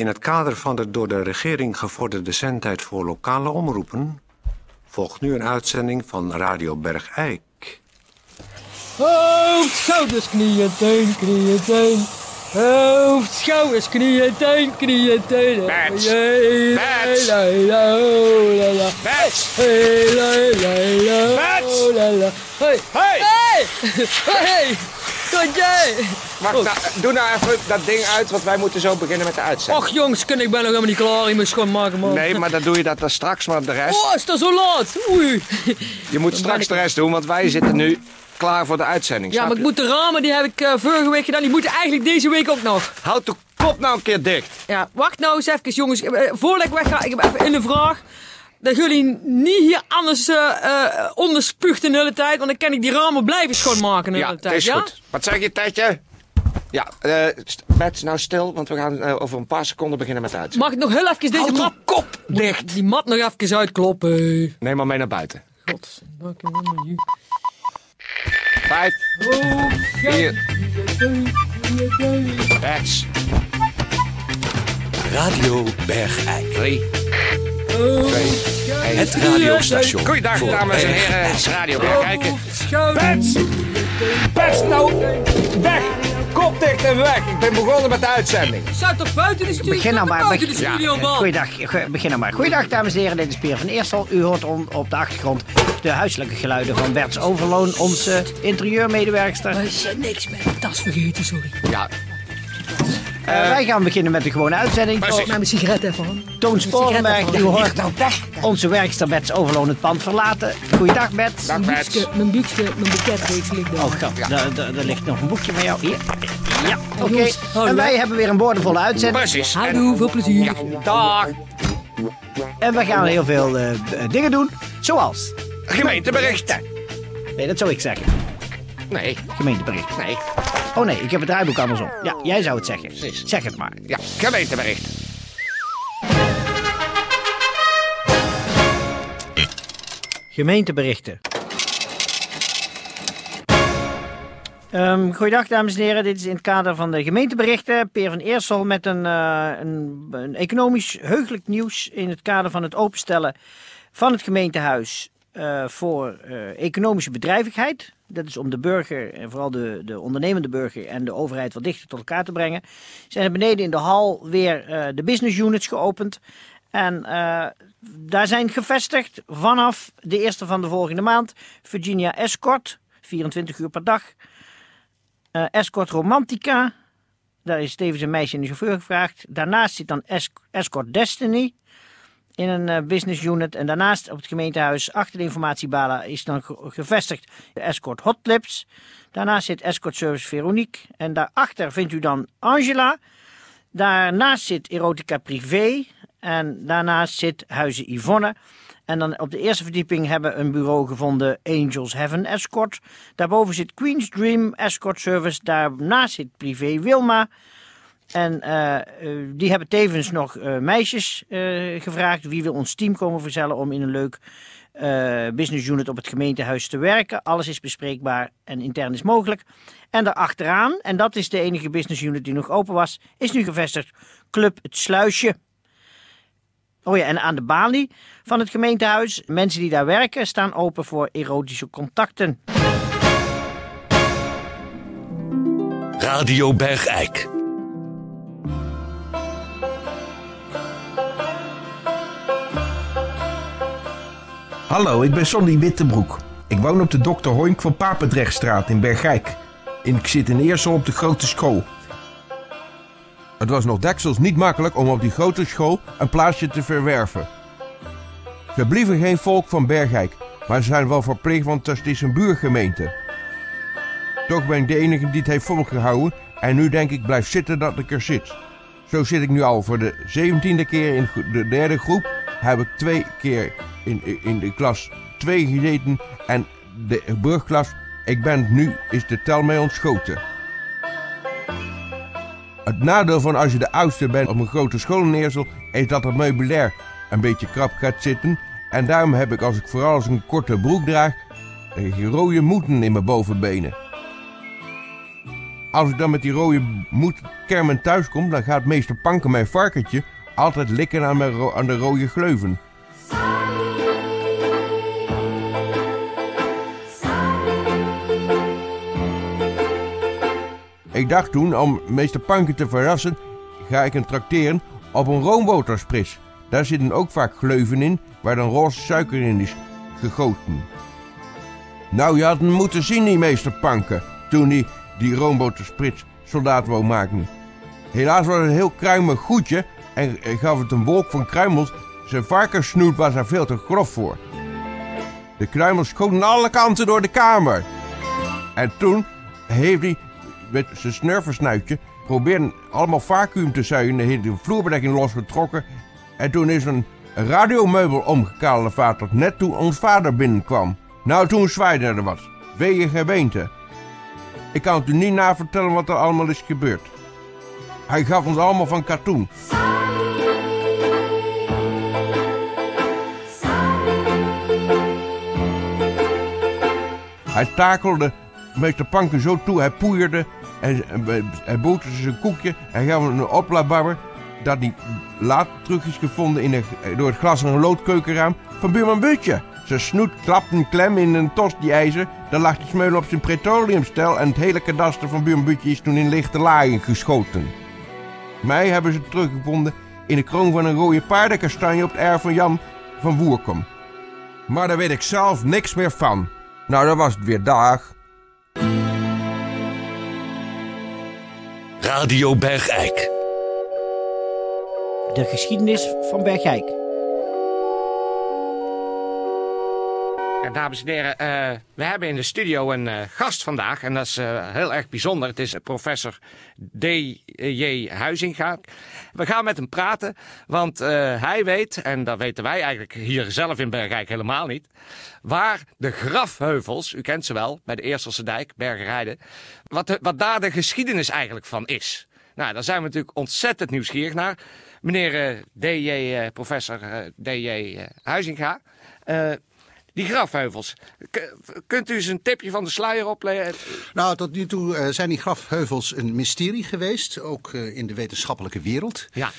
In het kader van de door de regering gevorderde zendtijd voor lokale omroepen... volgt nu een uitzending van Radio Bergijk. Hoofd, schouders, knieën, teen, knieën, teen. Hoofd, schouders, knieën, teen, knieën, oh, la, la. Bets! Hey, la, la, la, Bets. oh, la, la. Hey, Hey! Wacht, nou, doe nou even dat ding uit, want wij moeten zo beginnen met de uitzending. Och jongens, kun ik ben nog helemaal niet klaar. Ik moet schoonmaken, man. Nee, maar dan doe je dat dan straks, maar de rest... Oh, is dat zo laat? Oei. Je moet straks de rest doen, want wij zitten nu klaar voor de uitzending. Ja, maar ik moet de ramen, die heb ik eh, vorige week gedaan. Die moeten eigenlijk deze week ook nog. Houd de kop nou een keer dicht. Ja, wacht nou eens even, jongens. Eh, Voordat ik wegga, ik heb even in de vraag. Dat jullie niet hier anders eh eh, onderspuugt de hele tijd. Want dan kan ik die ramen blijven schoonmaken de Ja, hele het tijd. is ja? goed. Wat zeg je, Tetje? Ja, eh Bets, nou stil, want we gaan over een paar seconden beginnen met uitzending. Mag ik nog heel even deze mat... kop dicht. Die mat nog even uitkloppen. Neem maar mee naar buiten. God. dank je wel, je- Vijf, Oh, vier, Bets, Radio Bergijk. drie. Het radiostation. Goeiedag, voor dames en heren. Het is Radio Bergijk. Bets! Bets, nou, weg! Kop dicht en weg. Ik ben begonnen met de uitzending. Zou toch buiten de studio? Begin nou maar, Buiten de begin- studio, man. Goeiedag, go- begin nou maar. Goeiedag dames en heren, dit is Peer van Eersel. U hoort on- op de achtergrond de huiselijke geluiden van Berts Overloon, onze interieurmedewerkster. Maar is er niks met tas vergeten, sorry. Ja, Eh, wij gaan beginnen met de gewone uitzending. Neem mijn sigaret even aan. Toon Sporenberg, u hoort onze werkster Bets Overloon het pand verlaten. Goeiedag Bets. dag Mijn boekje, mijn boekje, mijn boeketreeks ligt daar. Oh god, daar, daar- daar ligt nog een boekje van jou. Hier. Ja, oké. En wij hebben weer een boordevolle uitzending. Precies. Hallo, veel plezier. Ja, dag. En we gaan heel veel eh, dingen doen. Zoals... Gemeenteberichten. Nee, dat zou ik zeggen. Nee, Gemeentebericht. nee. Oh nee, ik heb het draaiboek andersom. Ja, jij zou het zeggen. Zeg het maar. Ja, gemeentebericht. Gemeenteberichten. Ehm goeiedag dames en heren, dit is in het kader van de gemeenteberichten. Peer van Eersel met een, eh, een, een economisch heugelijk nieuws in het kader van het openstellen van het gemeentehuis eh, voor eh, economische bedrijvigheid. Dat is om de burger, en vooral de, de ondernemende burger en de overheid wat dichter tot elkaar te brengen. Zijn er beneden in de hal weer eh, de business units geopend. En eh, daar zijn gevestigd vanaf de eerste van de volgende maand Virginia Escort, 24 uur per dag. Eh, Escort Romantica, daar is tevens een meisje en een chauffeur gevraagd. Daarnaast zit dan Es- Escort Destiny in een eh, business unit. En daarnaast op het gemeentehuis achter de informatiebala is dan ge- gevestigd de Escort Hot Lips. Daarnaast zit Escort Service Veronique. En daarachter vindt u dan Angela. Daarnaast zit Erotica Privé. En daarnaast zit Huizen Yvonne. En dan op de eerste verdieping hebben we een bureau gevonden, Angels Heaven Escort. Daarboven zit Queen's Dream Escort Service. Daarnaast zit Privé Wilma. En eh, eh, die hebben tevens nog eh, meisjes gevraagd. Wie wil ons team komen verzellen om in een leuk business unit op het gemeentehuis te werken. Alles is bespreekbaar en intern is mogelijk. En daarachteraan, en dat is de enige business unit die nog open was, is nu gevestigd Club Het Sluisje. Oh ja, en aan de balie van het gemeentehuis, mensen die daar werken, staan open voor erotische contacten. Radio Bergijk. Hallo, ik ben Sonny Wittebroek. Ik woon op de Dr. Hoink van Papendrechtstraat in Bergijk. En ik zit in Eersel op de grote school. Het was nog deksels niet makkelijk om op die grote school een plaatsje te verwerven. Ze blieven geen volk van Bergijk, maar ze zijn wel verplicht, want het is een buurgemeente. Toch ben ik de enige die het heeft volgehouden en nu denk ik blijf zitten dat ik er zit. Zo zit ik nu al voor de zeventiende keer in de derde groep. Heb ik twee keer in, in de klas 2 gezeten en de brugklas. Ik ben nu, is de tel mij ontschoten. Het nadeel van als je de oudste bent op een grote school in Eersel, is dat het meubilair een beetje krap gaat zitten. En daarom heb ik, als ik vooral als een korte broek draag, eh, rode moeten in mijn bovenbenen. Als ik dan met die rode moedkermen thuis kom, dan gaat meester Panken mijn varkentje altijd likken aan, mijn aan de rode gleuven. Ik dacht toen, om meester Panken te verrassen, ga ik hem trakteren op een roomboterspris. Daar zitten ook vaak gleuven in, waar dan roze suiker in is gegoten. Nou, je had hem moeten zien, die meester Panken, toen hij die roombotersprits soldaat wou maken. Helaas was het een heel kruimig goedje en gaf het een wolk van kruimels. Zijn varkenssnoet was er veel te grof voor. De kruimels schoten alle kanten door de kamer. En toen heeft hij met zijn snurfersnuitje probeerde allemaal vacuüm te zuigen. heeft de vloerbedekking losgetrokken. En toen is een radiomeubel omgekalevaterd net toen ons vader binnenkwam. Nou, toen zwaaide er wat. Wee geweente. Ik kan het u niet navertellen wat er allemaal is gebeurd. Hij gaf ons allemaal van katoen. Hij takelde meester Panken zo toe, hij poeierde en en hij boterde zijn koekje. Hij gaf een oplababber dat hij later terug is gevonden in een, door het glas van een loodkeukenraam van buurman Butje. Zijn snoet klapte een klem in een tosti ijzer. Daar lag de smeulen op zijn petroleumstel en het hele kadaster van buurman Butje is toen in lichte laaien geschoten. Mij hebben ze teruggevonden in de kroon van een rode paardenkastanje op het erf van Jan van Woerkom. Maar daar weet ik zelf niks meer van. Nou, dan was het weer dag. Radio Bergijk. De geschiedenis van Bergijk. Dames en heren, eh, we hebben in de studio een eh, gast vandaag. En dat is eh, heel erg bijzonder. Het is professor D.J. Huizinga. We gaan met hem praten, want hij weet, en dat weten wij eigenlijk hier zelf in Bergijk helemaal niet, waar de grafheuvels, u kent ze wel, bij de Eerselse dijk, Bergerijden, wat, wat daar de geschiedenis eigenlijk van is. Nou, daar zijn we natuurlijk ontzettend nieuwsgierig naar. Meneer eh, D.J. eh, professor eh, D.J. eh, Huizinga. Die grafheuvels. K- kunt u eens een tipje van de sluier opleggen? Nou, tot nu toe eh, zijn die grafheuvels een mysterie geweest, ook eh, in de wetenschappelijke wereld. Ja.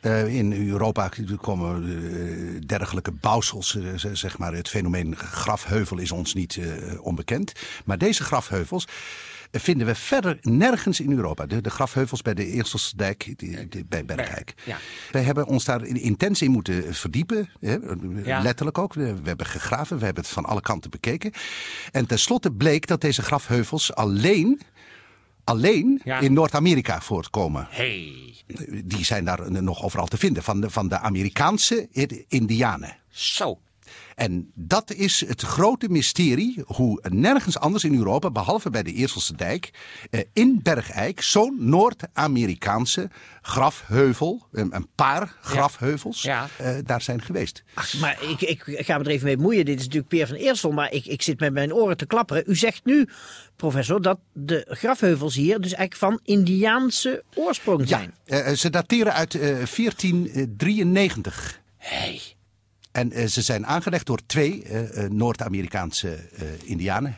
Eh, in Europa komen dergelijke bouwsels, zeg maar. Het fenomeen grafheuvel is ons niet onbekend. Maar deze grafheuvels vinden we verder nergens in Europa. De, de grafheuvels bij de Eerselsdijk, die, die- bij Bergijk. Ja. Wij hebben ons daar in- intens in moeten verdiepen. Hè, Ja. Letterlijk ook. We we hebben gegraven, we hebben het van alle kanten bekeken. En tenslotte bleek dat deze grafheuvels alleen, alleen Ja. in Noord-Amerika voortkomen. Hey. Die zijn daar nog overal te vinden, van de, van de Amerikaanse Indianen. Zo. En dat is het grote mysterie, hoe nergens anders in Europa, behalve bij de Eerselse dijk, eh, in Bergijk, zo'n Noord-Amerikaanse grafheuvel, een een paar grafheuvels, Ja. eh, daar zijn geweest. Maar ik, ik ga me er even mee bemoeien. Dit is natuurlijk Peer van Eersel, maar ik, ik zit met mijn oren te klapperen. U zegt nu, professor, dat de grafheuvels hier dus eigenlijk van Indiaanse oorsprong zijn. Eh, ze dateren uit eh, 1493. Hey. En eh, ze zijn aangelegd door twee eh, eh, Noord-Amerikaanse Indianen.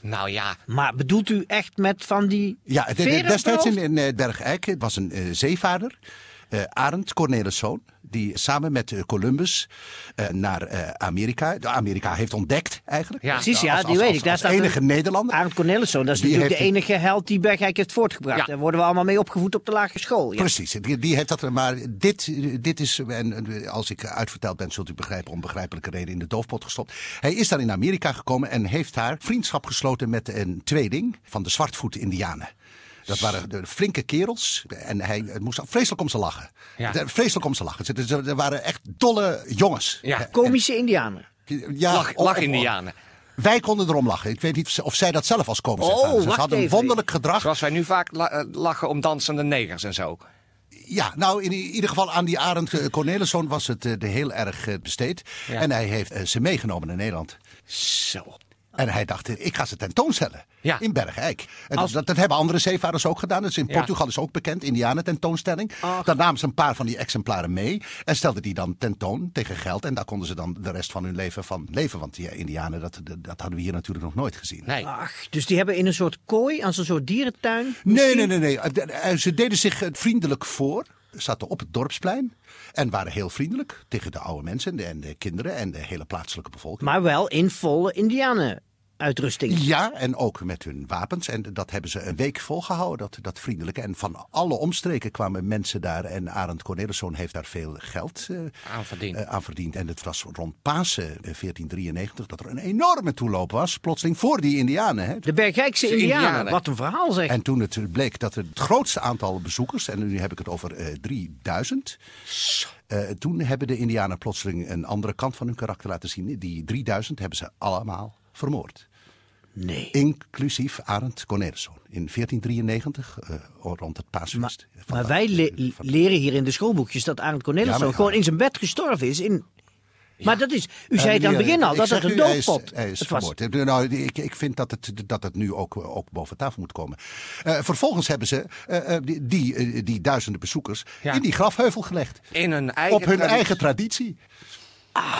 Nou ja. Maar bedoelt u echt met van die Ja, op destijds de in, in Bergijk het was een zeevaarder, eh Arend Corneliszoon, die samen met eh, Columbus eh, naar eh, Amerika, de Amerika heeft ontdekt eigenlijk. Ja. Precies, ja, Als- die als- weet als- ik. Daar staat enige een- Nederlander. Arend Corneliszoon, dat is Die natuurlijk de enige held die Bergijk heeft voortgebracht. Ja. Daar worden we allemaal mee opgevoed op de lagere school. Ja. Precies, die, die heeft dat. Maar dit, dit is, en en als ik uitverteld ben, zult u begrijpen, om begrijpelijke reden in de doofpot gestopt. Hij is daar in Amerika gekomen en heeft daar vriendschap gesloten met een tweeling van de zwartvoet Indianen. Dat waren de flinke kerels en hij het moest vreselijk om ze lachen. Ja. De- Vreselijk om ze lachen. Ze, ze- er waren echt dolle jongens. Ja. Eh, Komische Indianen. ja, Lach, of- of- lach-Indianen. Wij konden erom lachen. Ik weet niet of zij dat zelf als komisch Oh, ervaren. Ze wacht hadden een wonderlijk gedrag. Zoals wij nu vaak la- eh, lachen om dansende negers en zo. Ja, nou in ieder geval aan die Arend eh, Corneliszoon was het eh, de heel erg eh, besteed. Ja. En hij heeft eh, ze meegenomen naar Nederland. Zo. En hij dacht, ik ga ze tentoonstellen Ja. in Bergijk. En Als- dat, dat hebben andere zeevaarders ook gedaan. Dat is in Ja. Portugal is ook bekend, Indianen tentoonstelling. Daar namen ze een paar van die exemplaren mee en stelden die dan tentoon tegen geld. En daar konden ze dan de rest van hun leven van leven. Want die Indianen, dat, dat hadden we hier natuurlijk nog nooit gezien. Nee. Ach, dus die hebben in een soort kooi, als een soort dierentuin. Nee, nee, nee, nee. Eh, eh, Ze deden zich eh, vriendelijk voor. Zaten op het dorpsplein. En waren heel vriendelijk tegen de oude mensen en de, de kinderen en de hele plaatselijke bevolking. Maar wel in volle indianenuitrusting. Ja, en ook met hun wapens. En dat hebben ze een week volgehouden, dat, dat vriendelijke. En van alle omstreken kwamen mensen daar. En Arend Corneliszoon heeft daar veel geld eh, Aan verdiend. eh, aan verdiend. En het was rond Pasen eh, 1493 dat er een enorme toeloop was. Plotseling voor die indianen. Hè. De Bergijkse indianen. Indianen. Wat een verhaal zeg. En toen het bleek dat het grootste aantal bezoekers, en nu heb ik het over eh 3000. eh, toen hebben de Indianen plotseling een andere kant van hun karakter laten zien. Die 3000 hebben ze allemaal vermoord. Nee. Inclusief Arend Corneliszoon. In 1493, eh, rond het paasfeest. Maar wij le- van- leren hier in de schoolboekjes dat Arend Ja, maar- gewoon in zijn bed gestorven is. In... Maar dat is, u zei het aan het Eh, begin al, dat het een u, hij is- doofpot Hij is het was. vermoord. Eh, Nou, ik, ik vind dat het, dat het nu ook, ook boven tafel moet komen. Eh, vervolgens hebben ze eh, eh, die, die, die duizenden bezoekers Ja. in die grafheuvel gelegd. In hun eigen op hun traditie. eigen traditie.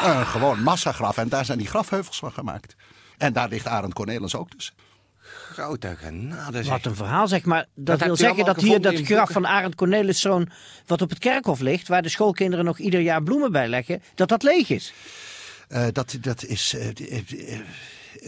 Een gewoon massagraf. En daar zijn die grafheuvels van gemaakt. En daar ligt Arend Cornelis ook dus. Grote genade zeg. Wat een verhaal zeg maar. Dat, Dat wil zeggen dat hier dat graf van Arend Corneliszoon, wat op het kerkhof ligt, waar de schoolkinderen nog ieder jaar bloemen bij leggen, dat dat leeg is. Eh, dat, dat is. eh, eh,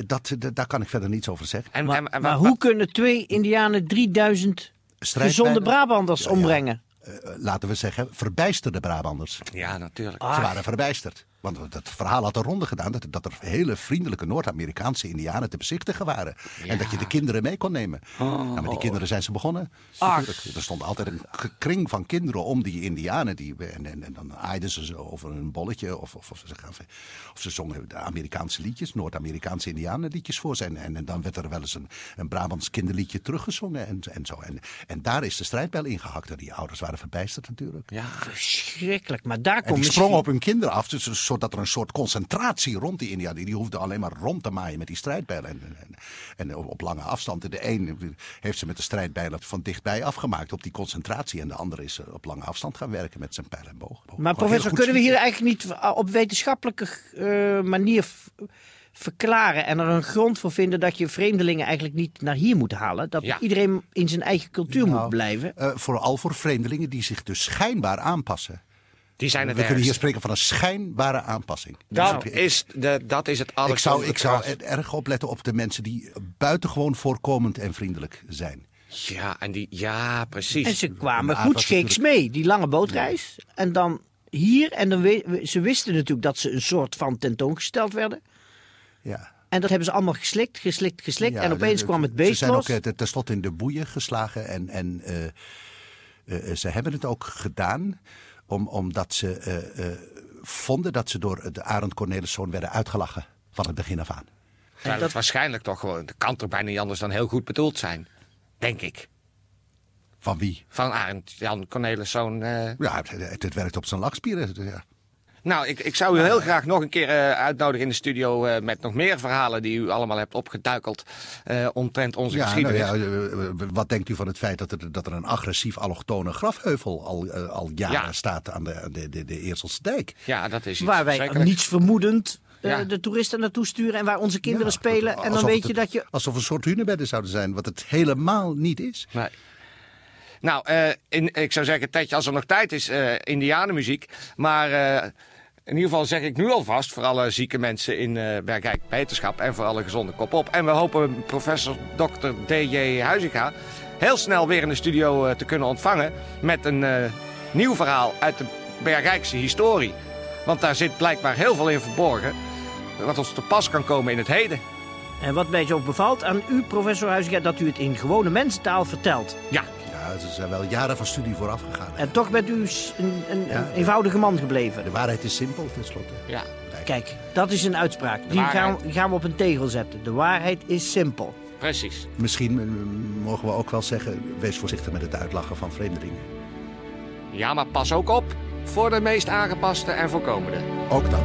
dat, dat, daar kan ik verder niets over zeggen. En, Maar, en- en- maar wa- hoe kunnen twee indianen 3000 Strijdbijlen- gezonde Brabanders Ja, ja. ombrengen? Eh, laten we zeggen, verbijsterde Brabanders. Ja, natuurlijk. Ah. Ze waren verbijsterd. Want dat verhaal had de ronde gedaan dat, dat er hele vriendelijke Noord-Amerikaanse indianen te bezichtigen waren. En dat je de kinderen mee kon nemen. Nou, met die kinderen zijn ze begonnen. Natuurlijk. Er stond altijd een kring van kinderen om die indianen. Die, en, en, en dan aaiden ze ze over een bolletje. Of, of, of, ze, gaven- of ze zongen Amerikaanse liedjes, Noord-Amerikaanse indianenliedjes voor ze. En, en, dan werd er wel eens een, een Brabants kinderliedje teruggezongen en, en zo. En, en daar is de strijdbijl ingehakt. En die ouders waren verbijsterd natuurlijk. Ja, Verschrikkelijk. Maar daar En komt die misschien... sprongen op hun kinderen af, dus, zodat er een soort concentratie rond die Indianen. Die hoefden alleen maar rond te maaien met die strijdbijlen. En, en, en op lange afstand. De een heeft ze met de strijdbijlen van dichtbij afgemaakt op die concentratie. En de andere is eh, op lange afstand gaan werken met zijn pijl en boog. Maar Gewoon professor, kunnen we hier schieten. eigenlijk niet eh, op wetenschappelijke eh, manier verklaren en er een grond voor vinden dat je vreemdelingen eigenlijk niet naar hier moet halen? Dat Ja. iedereen in zijn eigen cultuur Nou, moet blijven? eh, vooral voor vreemdelingen die zich dus schijnbaar aanpassen. Die zijn We kunnen hier spreken van een schijnbare aanpassing. Dat Dus is, de, dat is het ik zou, ik zou er erg opletten op de mensen die buitengewoon voorkomend en vriendelijk zijn. Ja, en die, ja, precies. En ze kwamen de aard goed was scheeks mee, die lange bootreis. En dan hier, en dan we- ze wisten natuurlijk dat ze een soort van tentoongesteld werden. Ja. En dat hebben ze allemaal geslikt, geslikt, geslikt. Ja, en opeens de- kwam het Ze beest zijn los. ook eh, tenslotte in de boeien geslagen. En, en eh, eh, ze hebben het ook gedaan om, omdat ze eh, eh, vonden dat ze door de Arend Corneliszoon werden uitgelachen. Van het begin af aan. Het waarschijnlijk toch gewoon, het kan toch bijna niet anders dan heel goed bedoeld zijn. Denk ik. Van wie? Van Arend Jan Corneliszoon. eh Ja, het, het, het werkt op zijn lachspieren. Ja. Nou, ik, ik zou u heel graag nog een keer eh, uitnodigen in de studio eh, met nog meer verhalen die u allemaal hebt opgeduikeld eh omtrent onze Ja, nou geschiedenis. ja, wat denkt u van het feit dat er, dat er een agressief allochtone grafheuvel al, al jaren Ja. staat aan de, de, de, de Eerselse dijk? Ja, dat is iets Waar wij niets vermoedend eh, Ja. de toeristen naartoe sturen en waar onze kinderen Ja, spelen. En dan alsof weet het- je dat je. Alsof een soort hunebedden zouden zijn, wat het helemaal niet is. Nee. Nou, eh, in, ik zou zeggen, Tetje, als er nog tijd is, eh indianenmuziek. Maar eh, in ieder geval zeg ik nu alvast voor alle zieke mensen in eh Bergijk Wetenschap en voor alle gezonde kop op. En we hopen professor Dr. D.J. Huizinga heel snel weer in de studio eh, te kunnen ontvangen met een eh, nieuw verhaal uit de Bergijkse historie. Want daar zit blijkbaar heel veel in verborgen, wat ons te pas kan komen in het heden. En wat mij zo bevalt aan u, professor Huizinga, dat u het in gewone mensentaal vertelt. Ja, Ja, er zijn wel jaren van studie vooraf gegaan. En toch bent u een, een, Ja. een eenvoudige man gebleven. De waarheid is simpel, tenslotte. ja. Kijk, dat is een uitspraak. Die gaan, gaan we op een tegel zetten. De waarheid is simpel. precies. Misschien eh, mogen we ook wel zeggen, wees voorzichtig met het uitlachen van vreemdelingen. Ja, maar pas ook op voor de meest aangepaste en voorkomende. Ook dat.